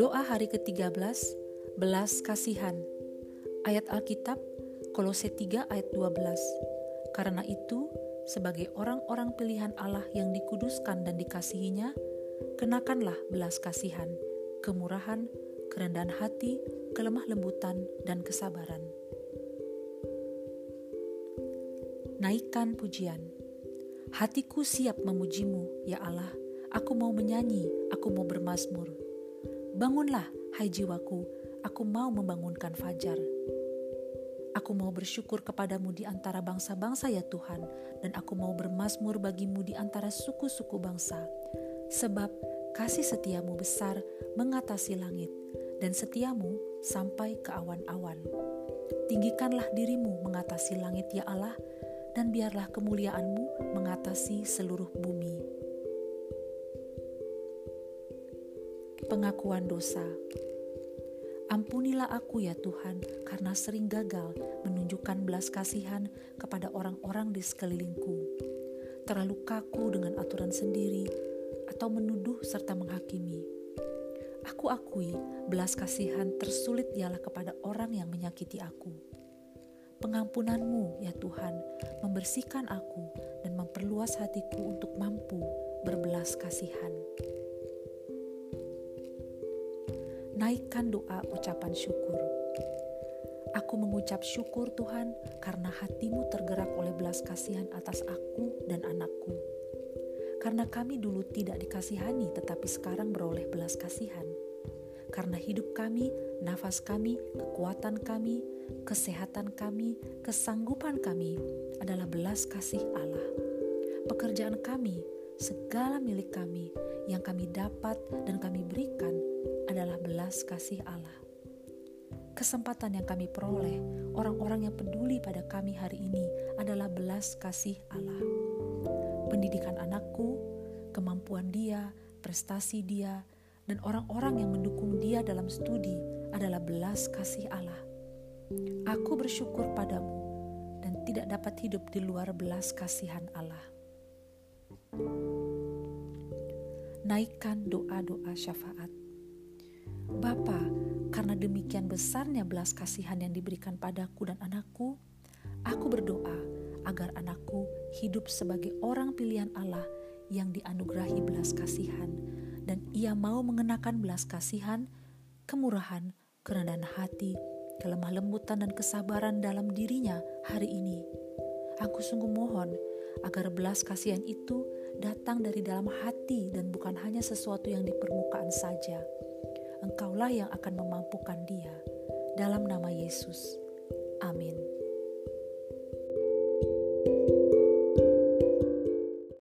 Doa hari ke-13, belas kasihan. Ayat Alkitab, Kolose 3 ayat 12. Karena itu, sebagai orang-orang pilihan Allah yang dikuduskan dan dikasihinya, kenakanlah belas kasihan, kemurahan, kerendahan hati, kelemah lembutan, dan kesabaran. Naikkan pujian. Hatiku siap memujimu, ya Allah. Aku mau menyanyi, aku mau bermasmur. Bangunlah, hai jiwaku, aku mau membangunkan fajar. Aku mau bersyukur kepadamu di antara bangsa-bangsa ya Tuhan, dan aku mau bermasmur bagimu di antara suku-suku bangsa. Sebab kasih setiamu besar mengatasi langit, dan setiamu sampai ke awan-awan. Tinggikanlah dirimu mengatasi langit ya Allah, dan biarlah kemuliaanmu mengatasi seluruh bumi. Pengakuan dosa. Ampunilah aku ya Tuhan, karena sering gagal menunjukkan belas kasihan kepada orang-orang di sekelilingku. Terlalu kaku dengan aturan sendiri, atau menuduh serta menghakimi. Aku akui belas kasihan tersulit ialah kepada orang yang menyakiti aku. Pengampunanmu, ya Tuhan, membersihkan aku dan memperluas hatiku untuk mampu berbelas kasihan. naikkan doa ucapan syukur. Aku mengucap syukur Tuhan karena hatimu tergerak oleh belas kasihan atas aku dan anakku. Karena kami dulu tidak dikasihani tetapi sekarang beroleh belas kasihan. Karena hidup kami, nafas kami, kekuatan kami, kesehatan kami, kesanggupan kami adalah belas kasih Allah. Pekerjaan kami, segala milik kami yang kami dapat dan kami berikan adalah belas kasih Allah. Kesempatan yang kami peroleh, orang-orang yang peduli pada kami hari ini adalah belas kasih Allah. Pendidikan anakku, kemampuan dia, prestasi dia, dan orang-orang yang mendukung dia dalam studi adalah belas kasih Allah. Aku bersyukur padamu dan tidak dapat hidup di luar belas kasihan Allah. Naikkan doa-doa syafaat. Bapa, karena demikian besarnya belas kasihan yang diberikan padaku dan anakku, aku berdoa agar anakku hidup sebagai orang pilihan Allah yang dianugerahi belas kasihan, dan ia mau mengenakan belas kasihan, kemurahan, kerendahan hati, kelemah lembutan dan kesabaran dalam dirinya hari ini. Aku sungguh mohon agar belas kasihan itu datang dari dalam hati dan bukan hanya sesuatu yang di permukaan saja Engkaulah yang akan memampukan dia. Dalam nama Yesus. Amin.